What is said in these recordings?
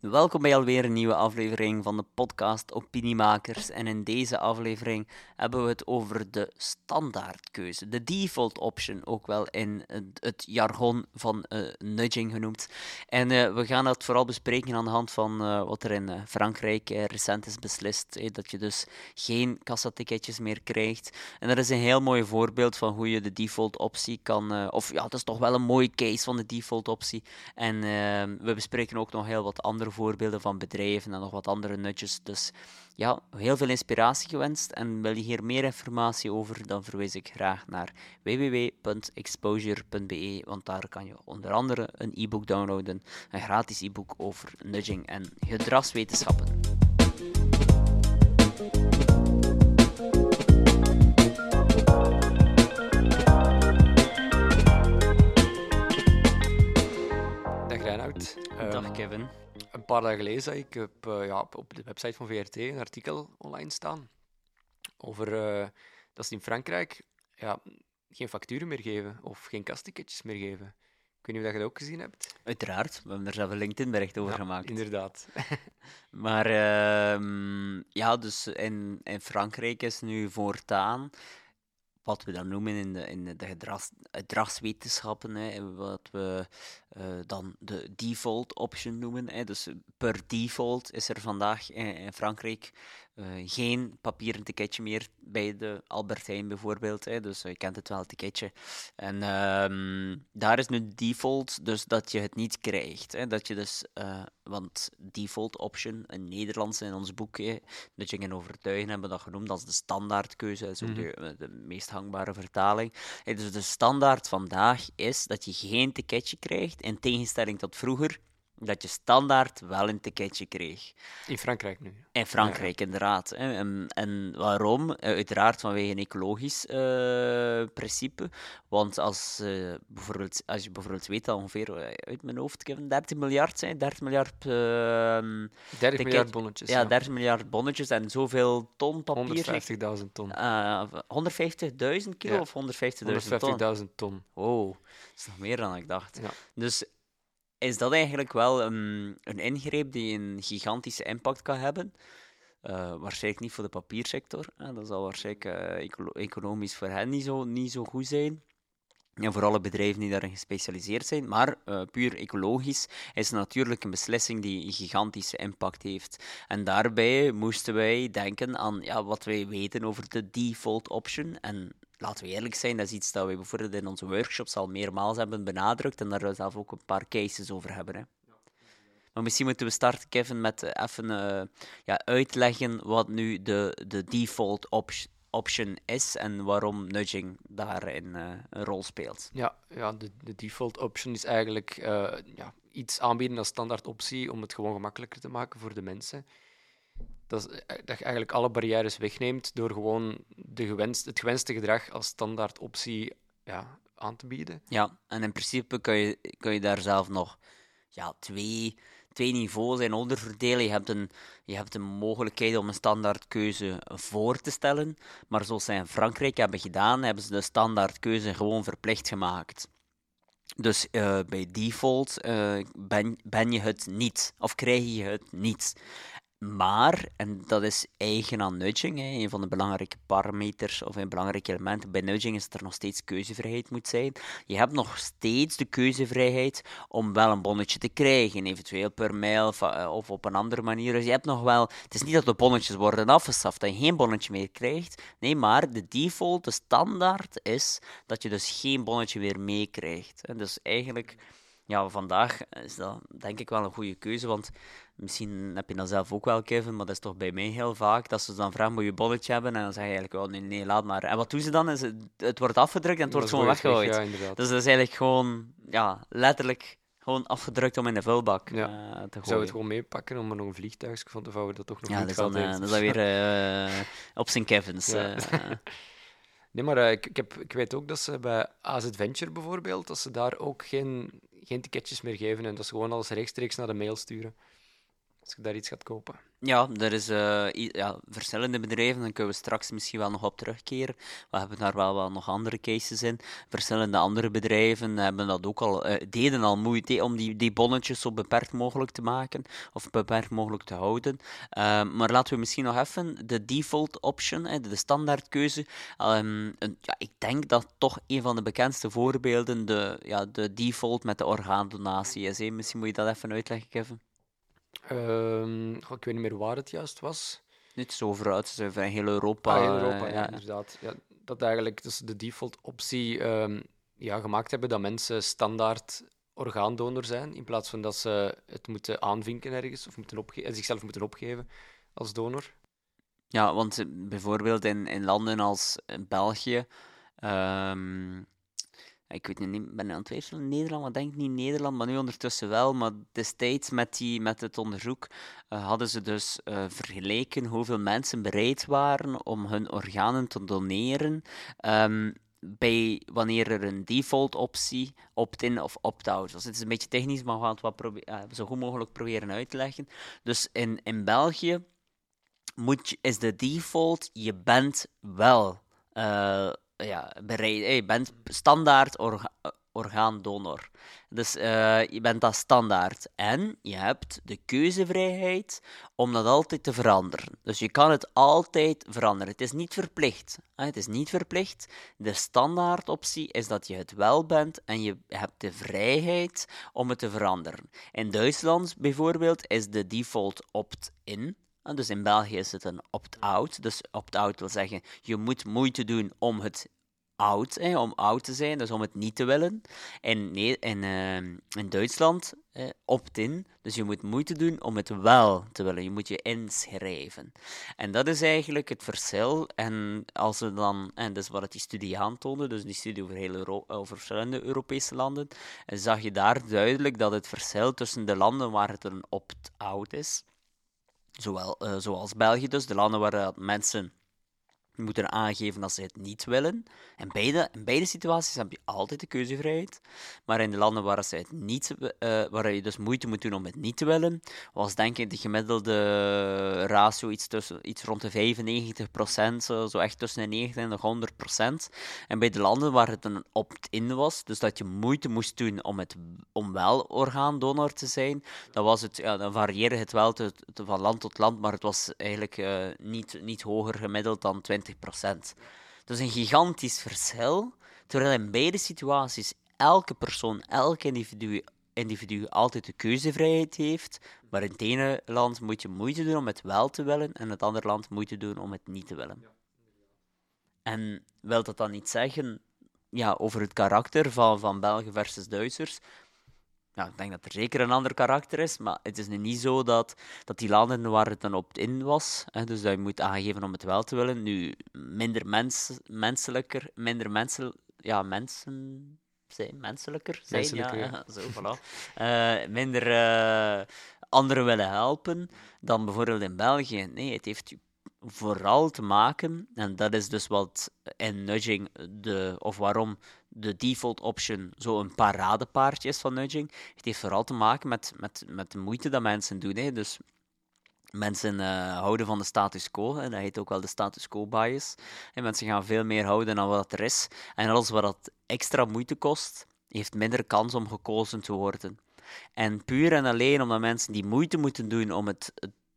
Welkom bij alweer een nieuwe aflevering van de podcast Opiniemakers. En in deze aflevering hebben we het over de standaardkeuze, de default option, ook wel in het jargon van uh, nudging genoemd. En uh, we gaan dat vooral bespreken aan de hand van uh, wat er in Frankrijk recent is beslist. dat je dus geen kassaticketjes meer krijgt. En dat is een heel mooi voorbeeld van hoe je de default optie kan. of ja, dat is toch wel een mooie case van de default optie. En we bespreken ook nog heel wat andere voorbeelden van bedrijven en nog wat andere nutjes. Dus ja, heel veel inspiratie gewenst. En wil je hier meer informatie over, dan verwijs ik graag naar www.exposure.be, want daar kan je onder andere een e-book downloaden, een gratis e-book over nudging en gedragswetenschappen. Dag Reinoud. Dag ehm, Kevin een paar dagen geleden zag ik op, uh, ja, op de website van VRT een artikel online staan over uh, dat ze in Frankrijk ja, geen facturen meer geven of geen kastticketjes meer geven. Ik weet niet of je dat ook gezien hebt. Uiteraard, we hebben er zelf een LinkedIn-bericht over ja, gemaakt. Inderdaad. maar uh, ja, dus in, in Frankrijk is nu voortaan wat we dan noemen in de, in de gedrags, gedragswetenschappen, hè, wat we uh, dan de default option noemen. Hè. Dus per default is er vandaag in Frankrijk uh, geen papieren ticketje meer bij de Albert Heijn bijvoorbeeld. Hè. Dus je kent het wel, het ticketje. En uh, daar is nu default, dus dat je het niet krijgt. Hè. Dat je dus, uh, want default option, in Nederlands in ons boek, hè, Nudging en Overtuigen hebben we dat genoemd als de standaardkeuze. Dat is ook mm -hmm. de, de, meest hangbare vertaling. Dus de standaard vandaag is dat je geen ticketje krijgt, in tegenstelling tot vroeger dat je standaard wel een ticketje kreeg. In Frankrijk nu? In Frankrijk, inderdaad. En, en, waarom? Eh, uiteraard vanwege een ecologisch uh, principe. Want als, uh, bijvoorbeeld, als je bijvoorbeeld weet dat ongeveer uit mijn hoofd, Kevin, 30 miljard zijn, 30 miljard... Uh, 30 miljard bonnetjes. Ja, ja, 30 miljard bonnetjes en zoveel ton papier. 150.000 ton. 150.000 kilo of 150.000 ton? 150.000 ton. Wow, dat is nog meer dan ik dacht. Dus is dat eigenlijk wel een, ingreep die een gigantische impact kan hebben. Uh, waarschijnlijk niet voor de papiersector. Dat zal waarschijnlijk uh, economisch voor hen niet zo, niet zo goed zijn. En voor alle bedrijven die daarin gespecialiseerd zijn. Maar uh, puur ecologisch is natuurlijk een beslissing die een gigantische impact heeft. En daarbij moesten wij denken aan ja, wat wij weten over de default option. En laten we eerlijk zijn, dat is iets dat we bijvoorbeeld in onze workshops al meermaals hebben benadrukt en daar zelf ook een paar cases over hebben. Hè. Maar misschien moeten we starten, Kevin, met eh, even uh, ja, uitleggen wat nu de, de default option is en waarom nudging daarin uh, een rol speelt. Ja, ja de, de default option is eigenlijk ja, iets aanbieden als standaard optie om het gewoon gemakkelijker te maken voor de mensen dat, eh, dat je eigenlijk alle barrières wegneemt door gewoon de gewenst, het gewenste gedrag als standaard optie ja, aan te bieden. Ja, en in principe kun je, kun je daar zelf nog ja, twee, twee niveaus in onderverdelen. Je hebt, een, je hebt een mogelijkheid om een standaardkeuze voor te stellen, maar zoals zij in Frankrijk hebben gedaan, hebben ze de standaardkeuze gewoon verplicht gemaakt. Dus uh, bij default uh, ben, ben je het niet, of krijg je het niet. Maar, en dat is eigen aan nudging, hè, een van de belangrijke parameters of een belangrijk element bij nudging is dat er nog steeds keuzevrijheid moet zijn. Je hebt nog steeds de keuzevrijheid om wel een bonnetje te krijgen, eventueel per mail eh, of op een andere manier. Dus je hebt nog wel, het is niet dat de bonnetjes worden afgeschaft, dat je geen bonnetje meer krijgt. Nee, maar de default, de standaard is dat je dus geen bonnetje meer meekrijgt. Dus eigenlijk ja, vandaag is dat denk ik wel een goede keuze. Want misschien heb je dat zelf ook wel, Kevin, maar dat is toch bij mij heel vaak dat ze dan vragen: moet je bonnetje hebben? En dan zeg je eigenlijk: oh, nee, nee, laat maar. En wat doen ze dan? Is het, het wordt afgedrukt en het wordt gewoon weggegooid. ja, dus dat is eigenlijk gewoon ja, letterlijk gewoon afgedrukt om in de vuilbak ja. uh, te gooien. Zou het gewoon meepakken om er nog een vliegtuig van te vouwen dat toch nog ja, niet dan, uh, dat is dan weer uh, op zijn Kevins. Ja. nee, maar ik, ik, heb, ik weet ook dat ze bij AZ Venture bijvoorbeeld, dat ze daar ook geen geen ticketjes meer geven en dat ze gewoon alles rechtstreeks naar de mail sturen. Als je daar iets gaat kopen. Ja, er is uh, ja, verschillende bedrijven, daar kunnen we straks misschien wel nog op terugkeren. We hebben daar wel, wel nog andere cases in. Verschillende andere bedrijven hebben dat ook al, uh, deden al moeite om die, die bonnetjes zo beperkt mogelijk te maken, of beperkt mogelijk te houden. Uh, maar laten we misschien nog even de default option, de standaardkeuze. Um, ja, ik denk dat toch een van de bekendste voorbeelden de, ja, de default met de orgaandonatie is. Hè. Misschien moet je dat even uitleggen, Kevin. Um, ik weet niet meer waar het juist was. Niet zo vooruit, het is over heel Europa. Ah, Europa, ja, ja, inderdaad. Ja, dat eigenlijk dus de default optie um, ja, gemaakt hebben dat mensen standaard orgaandonor zijn, in plaats van dat ze het moeten aanvinken ergens of moeten opge zichzelf moeten opgeven als donor. Ja, want bijvoorbeeld in, in landen als België um, ik weet niet, ik ben aan het twijfelen, Nederland, maar denk niet Nederland, maar nu ondertussen wel. Maar destijds met, die, met het onderzoek uh, hadden ze dus uh, vergeleken hoeveel mensen bereid waren om hun organen te doneren. Um, bij wanneer er een default optie opt-in of opt-out was. Het is een beetje technisch, maar we gaan het wat uh, zo goed mogelijk proberen uit te leggen. Dus in, in België moet is de default, je bent wel ja, bereid, je bent standaard orga orgaandonor. Dus uh, je bent dat standaard. En je hebt de keuzevrijheid om dat altijd te veranderen. Dus je kan het altijd veranderen. Het is niet verplicht. Het is niet verplicht. De standaardoptie is dat je het wel bent en je hebt de vrijheid om het te veranderen. In Duitsland bijvoorbeeld is de default opt-in. Dus in België is het een opt-out. Dus opt-out wil zeggen, je moet moeite doen om het oud, om oud te zijn, dus om het niet te willen. En in, in, uh, in Duitsland eh, opt-in, dus je moet moeite doen om het wel te willen. Je moet je inschrijven. En dat is eigenlijk het verschil. En als we dan, en dat is wat die studie aantoonde, dus die studie over, heel Euro over verschillende Europese landen, zag je daar duidelijk dat het verschil tussen de landen waar het een opt-out is, zowel, uh, zoals België dus, de landen waar mensen moeten aangeven dat ze het niet willen. En beide, in beide situaties heb je altijd de keuzevrijheid. Maar in de landen waar, ze het niet, uh, waar je dus moeite moet doen om het niet te willen, was denk ik de gemiddelde ratio iets, tussen, iets rond de 95%, zo, zo echt tussen de 90 en de 100%. En bij de landen waar het een opt-in was, dus dat je moeite moest doen om, het, om wel orgaandonor te zijn, dan, was het, ja, dan varieerde het wel te, van land tot land, maar het was eigenlijk uh, niet, niet hoger gemiddeld dan 20 procent. Dat is een gigantisch verschil, terwijl in beide situaties elke persoon, elk individu, individu altijd de keuzevrijheid heeft, maar in het ene land moet je moeite doen om het wel te willen, en in het andere land moeite doen om het niet te willen. En wil dat dan niet zeggen ja, over het karakter van, van Belgen versus Duitsers? Ja, ik denk dat er zeker een ander karakter is, maar het is nu niet zo dat, dat die landen waar het dan opt-in was, hè, dus dat je moet aangeven om het wel te willen, nu minder mens, menselijker, minder mensen, ja, mensen zijn, menselijker zijn, menselijker, ja, ja. zo, voilà. Uh, minder uh, anderen willen helpen dan bijvoorbeeld in België. Nee, het heeft vooral te maken, en dat is dus wat in nudging, de, of waarom de default option zo'n paradepaardje is van nudging. Het heeft vooral te maken met, met, met de moeite dat mensen doen. Hè. Dus mensen uh, houden van de status quo, en dat heet ook wel de status quo bias. En mensen gaan veel meer houden dan wat er is. En alles wat dat extra moeite kost, heeft minder kans om gekozen te worden. En puur en alleen omdat mensen die moeite moeten doen om het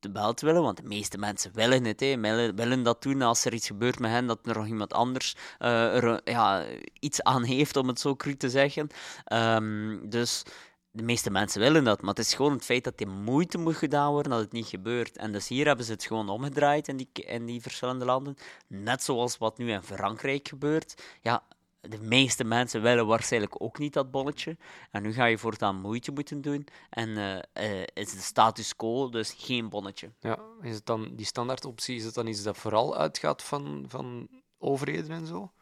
te willen, want de meeste mensen willen het, hè, willen, dat doen als er iets gebeurt met hen, dat er nog iemand anders uh, er, ja, iets aan heeft, om het zo cru te zeggen. Um, dus de meeste mensen willen dat, maar het is gewoon het feit dat die moeite moet gedaan worden dat het niet gebeurt. En dus hier hebben ze het gewoon omgedraaid in die, in die verschillende landen. Net zoals wat nu in Frankrijk gebeurt. Ja, de meeste mensen willen waarschijnlijk ook niet dat bonnetje. En nu ga je voortaan moeite moeten doen. En uh, uh, is de status quo dus geen bonnetje. Ja, is het dan die standaardoptie, is het dan iets dat vooral uitgaat van, van overheden en zo?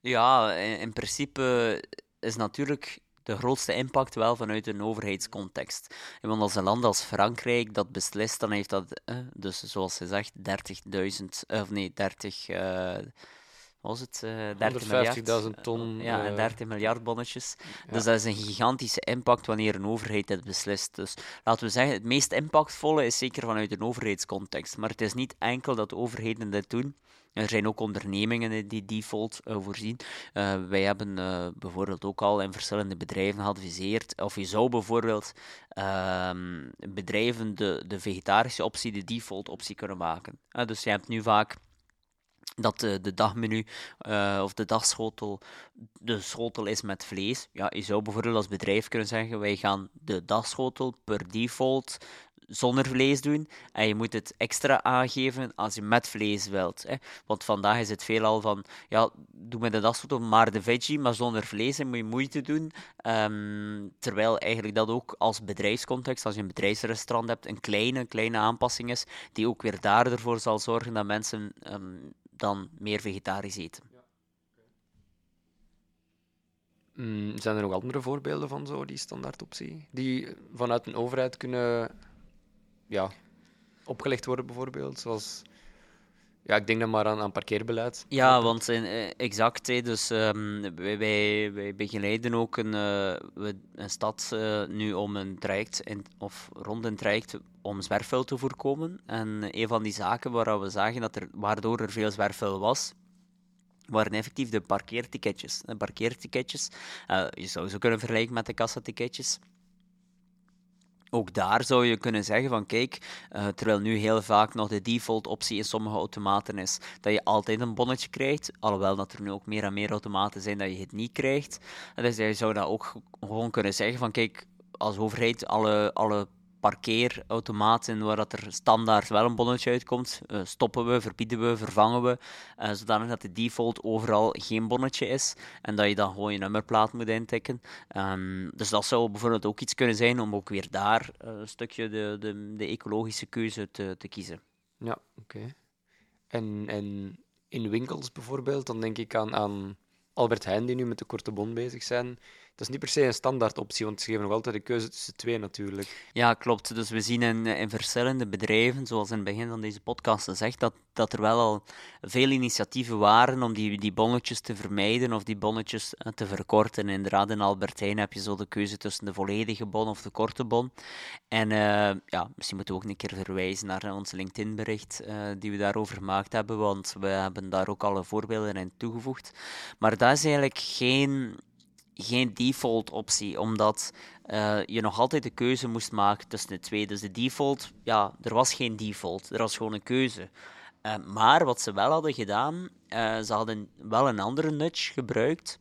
Ja, in, in principe is natuurlijk de grootste impact wel vanuit een overheidscontext. Want als een land als Frankrijk dat beslist, dan heeft dat, eh, dus zoals ze zegt, 30.000, of nee, 30 was het? Uh, 30 miljard. ton. ja, uh, 30 miljard bonnetjes. Dus dat is een gigantische impact wanneer een overheid dit beslist. Dus laten we zeggen, het meest impactvolle is zeker vanuit een overheidscontext. Maar het is niet enkel dat overheden dit doen. Er zijn ook ondernemingen die default uh, voorzien. Uh, wij hebben uh, bijvoorbeeld ook al in verschillende bedrijven geadviseerd. Of je zou bijvoorbeeld ehm, bedrijven de, de vegetarische optie de default optie kunnen maken. dus je hebt nu vaak dat de, dagmenu uh, of de dagschotel de schotel is met vlees. Ja, je zou bijvoorbeeld als bedrijf kunnen zeggen: wij gaan de dagschotel per default zonder vlees doen. En je moet het extra aangeven als je met vlees wilt. Hè. Want vandaag is het veelal van, ja, doe met de dagschotel maar de veggie, maar zonder vlees en moet je moeite doen. Um, terwijl eigenlijk dat ook als bedrijfscontext, als je een bedrijfsrestaurant hebt, een kleine, kleine aanpassing is, die ook weer daarvoor zal zorgen dat mensen um, dan meer vegetarisch eten. Mm, zijn er nog andere voorbeelden van zo, die standaardoptie? Die vanuit een overheid kunnen ja, opgelegd worden, bijvoorbeeld? Zoals, ja, ik denk dan maar aan, aan parkeerbeleid. Ja, want uh, exact. Dus um, wij, wij, wij, begeleiden ook een, uh, een stad uh, nu om een traject, in, of rond een traject, om zwerfvuil te voorkomen. En een van die zaken waar we zagen dat er, waardoor er veel zwerfvuil was, waren effectief de parkeerticketjes. De parkeerticketjes, je zou ze kunnen vergelijken met de kassaticketjes ook daar zou je kunnen zeggen van kijk, uh, terwijl nu heel vaak nog de default optie in sommige automaten is dat je altijd een bonnetje krijgt, alhoewel dat er nu ook meer en meer automaten zijn dat je het niet krijgt. Dus je zou dat ook gewoon kunnen zeggen van kijk, als overheid alle, alle parkeerautomaten waar dat er standaard wel een bonnetje uitkomt, uh, stoppen we, verbieden we, vervangen we, uh, zodanig dat de default overal geen bonnetje is en dat je dan gewoon je nummerplaat moet intikken. Um, dus dat zou bijvoorbeeld ook iets kunnen zijn om ook weer daar uh, een stukje de, de, de, ecologische keuze te, te kiezen. Ja, oké. En, en in winkels bijvoorbeeld, dan denk ik aan, aan Albert Heijn die nu met de korte bon bezig zijn dat is niet per se een standaard optie, want ze geven nog altijd de keuze tussen twee natuurlijk. Ja, klopt. Dus we zien in, verschillende bedrijven, zoals in het begin van deze podcast gezegd, dat, dat er wel al veel initiatieven waren om die, die bonnetjes te vermijden of die bonnetjes eh, te verkorten. Inderdaad, in Albertijn heb je zo de keuze tussen de volledige bon of de korte bon. En uh, ja, misschien moeten we ook een keer verwijzen naar ons LinkedIn-bericht uh, die we daarover gemaakt hebben, want we hebben daar ook alle voorbeelden in toegevoegd. Maar dat is eigenlijk geen geen default optie, omdat uh, je nog altijd de keuze moest maken tussen de twee. Dus de default, ja, er was geen default, er was gewoon een keuze. Uh, maar wat ze wel hadden gedaan, uh, ze hadden wel een andere nudge gebruikt,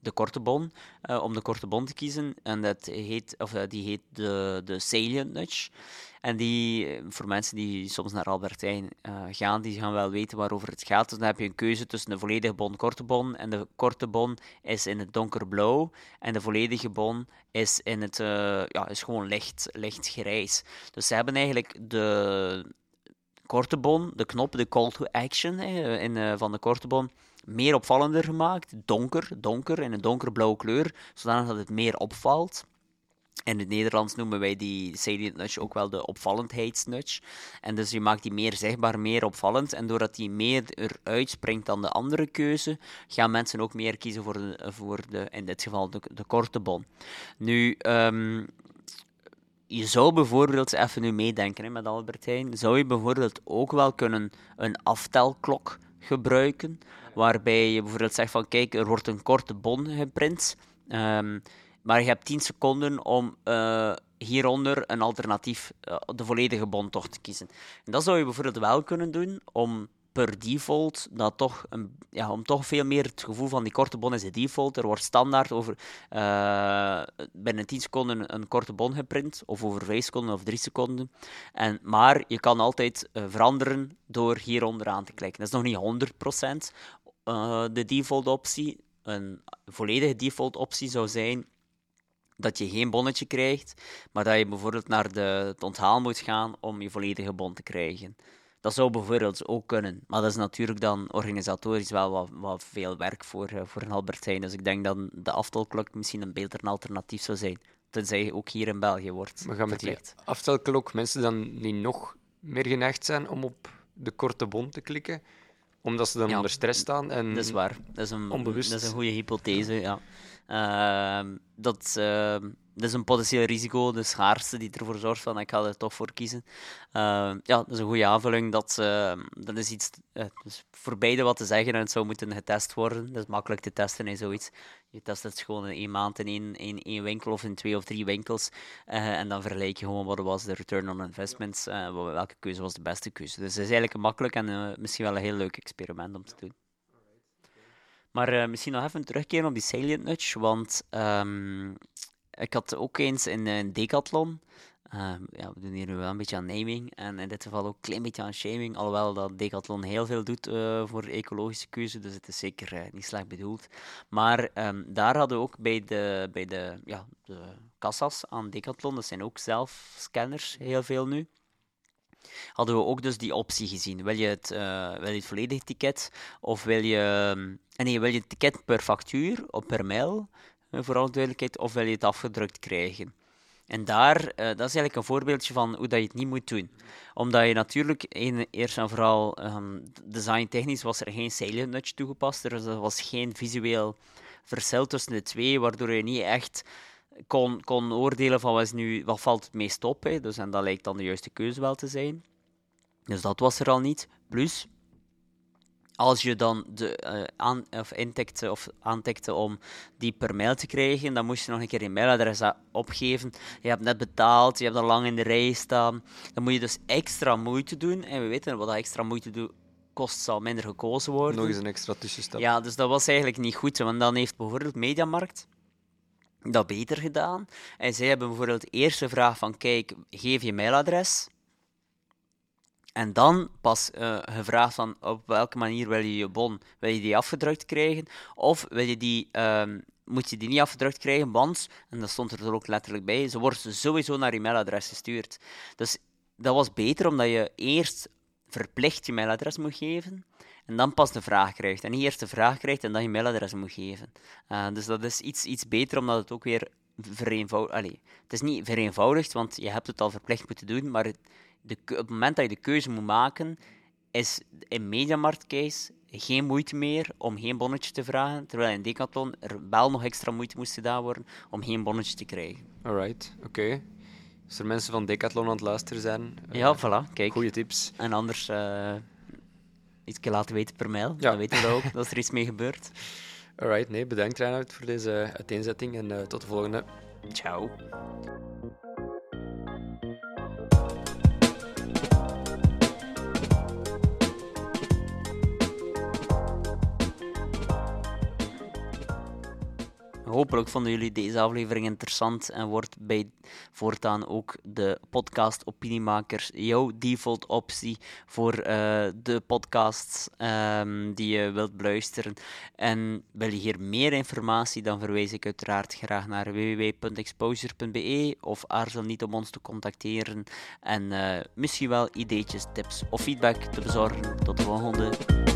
de korte bon, om de korte bon te kiezen. En dat heet, of, die heet de, de salient nudge. En die, eh, voor mensen die soms naar Albertijn gaan, die gaan wel weten waarover het gaat. Dus dan heb je een keuze tussen de volledige bon, korte bon. En de korte bon is in het donkerblauw. En de volledige bon is, in het, ja, is gewoon licht, licht grijs. Dus ze hebben eigenlijk de korte bon, de knop, de call to action in, uh, van de korte bon, meer opvallender gemaakt. Donker, donker, in een donkerblauwe kleur, zodat het meer opvalt. In het Nederlands noemen wij die salient nudge ook wel de opvallendheidsnudge. En dus je maakt die meer zichtbaar, meer opvallend. En doordat die meer eruit springt dan de andere keuze, gaan mensen ook meer kiezen voor de, voor de in dit geval de, de korte bon. Nu, um, je zou bijvoorbeeld, even nu meedenken hè, met Albertijn, zou je bijvoorbeeld ook wel kunnen een aftelklok gebruiken, waarbij je bijvoorbeeld zegt van kijk, er wordt een korte bon geprint. Um, maar je hebt 10 seconden om uh, hieronder een alternatief, uh, de volledige bondtocht te kiezen. En dat zou je bijvoorbeeld wel kunnen doen om per default dat toch, een, ja, om toch veel meer het gevoel van die korte bon is de default. Er wordt standaard over uh, binnen 10 seconden een korte bon geprint, of over 5 seconden of 3 seconden. En, maar je kan altijd uh, veranderen door hieronder aan te klikken. Dat is nog niet 100% uh, de default optie. Een volledige default optie zou zijn dat je geen bonnetje krijgt, maar dat je bijvoorbeeld naar de, het onthaal moet gaan om je volledige bon te krijgen. Dat zou bijvoorbeeld ook kunnen, maar dat is natuurlijk dan organisatorisch wel wat, wat veel werk voor, uh, voor een Albertijn. Dus ik denk dat de aftelklok misschien een beter alternatief zou zijn, tenzij ook hier in België wordt We gaan met die aftelklok mensen dan die nog meer geneigd zijn om op de korte bon te klikken, Omdat ze dan Ja. onder stress staan. En Dat is waar. Dat is een, Onbewust. Dat is een goede hypothese, ja. Ehm, dat, ehm, dat is een potentieel risico, de schaarste die ervoor zorgt van ik ga er toch voor kiezen. Ehm, ja, dat is een goede aanvulling. Dat, ehm, dat is iets eh, dus voor beide wat te zeggen en het zou moeten getest worden. Dat is makkelijk te testen in zoiets. Je test het gewoon in één maand in één, in één winkel of in twee of drie winkels. eh, en dan vergelijk je gewoon wat was de return on investments, eh, wel- welke keuze was de beste keuze. Dus het is eigenlijk makkelijk en eh, misschien wel een heel leuk experiment om te doen. Maar eh, misschien nog even terugkeren op die salient nudge, want ehm, ik had ook eens in een decathlon, ehm, ja, we doen hier nu wel een beetje aan naming en in dit geval ook een klein beetje aan shaming, alhoewel dat decathlon heel veel doet eh, voor ecologische keuze, dus het is zeker eh, niet slecht bedoeld. Maar ehm, daar hadden we ook bij de, bij de, ja, de kassas aan decathlon, dat zijn ook zelfscanners, heel veel nu hadden we ook dus die optie gezien. Wil je het, eh, wil je het volledige ticket of wil je, eh, nee, wil je het ticket per factuur of per mail, voor alle duidelijkheid, of wil je het afgedrukt krijgen? En daar, eh, dat is eigenlijk een voorbeeldje van hoe dat je het niet moet doen. Omdat je natuurlijk, een, eerst en vooral, ehm designtechnisch was er geen salient nudge toegepast. Was, er was geen visueel verschil tussen de twee, waardoor je niet echt kon, kon oordelen van wat, is nu, wat valt het meest op. Hè. Dus, en dat lijkt dan de juiste keuze wel te zijn. Dus dat was er al niet. Plus, als je dan de, eh, aan, of of aantikte om die per mail te krijgen, dan moest je nog een keer je mailadres opgeven. Je hebt net betaald, je hebt al lang in de rij staan. Dan moet je dus extra moeite doen. En we weten wat dat extra moeite doet, kost zal minder gekozen worden. nog eens een extra tussenstap. Ja, dus dat was eigenlijk niet goed. Want dan heeft bijvoorbeeld Mediamarkt dat beter gedaan. En zij hebben bijvoorbeeld eerst de vraag van, kijk, geef je mailadres. En dan pas eh, gevraagd van, op welke manier wil je je bon? Wil je die afgedrukt krijgen? Of wil je die, ehm, moet je die niet afgedrukt krijgen, want, en dat stond er ook letterlijk bij, ze wordt sowieso naar je mailadres gestuurd. Dus dat was beter, omdat je eerst verplicht je mailadres moet geven, en dan pas de vraag krijgt. En niet eerst de vraag krijgt en dan je mailadres moet geven. Uh, dus dat is iets, iets beter, omdat het ook weer vereenvoudigt... Allee, het is niet vereenvoudigd, want je hebt het al verplicht moeten doen, maar de, op het moment dat je de keuze moet maken, is in Mediamarkt-case geen moeite meer om geen bonnetje te vragen, terwijl in Decathlon er wel nog extra moeite moest gedaan worden om geen bonnetje te krijgen. Alright, oké. Als er mensen van Decathlon aan het luisteren zijn, uh, ja, voilà, kijk. Goeie tips. En anders uh, iets laten weten per mail, ja. dan weten we ook dat er iets mee gebeurt. Alright, nee, bedankt Reinhard voor deze uiteenzetting en uh, tot de volgende. Ciao. Hopelijk vonden jullie deze aflevering interessant en wordt bij voortaan ook de podcast Opiniemakers jouw default optie voor uh, de podcasts um, die je wilt beluisteren. En wil je hier meer informatie, dan verwijs ik uiteraard graag naar www.exposure.be of aarzel niet om ons te contacteren en uh, misschien wel ideetjes, tips of feedback te bezorgen. Tot de volgende.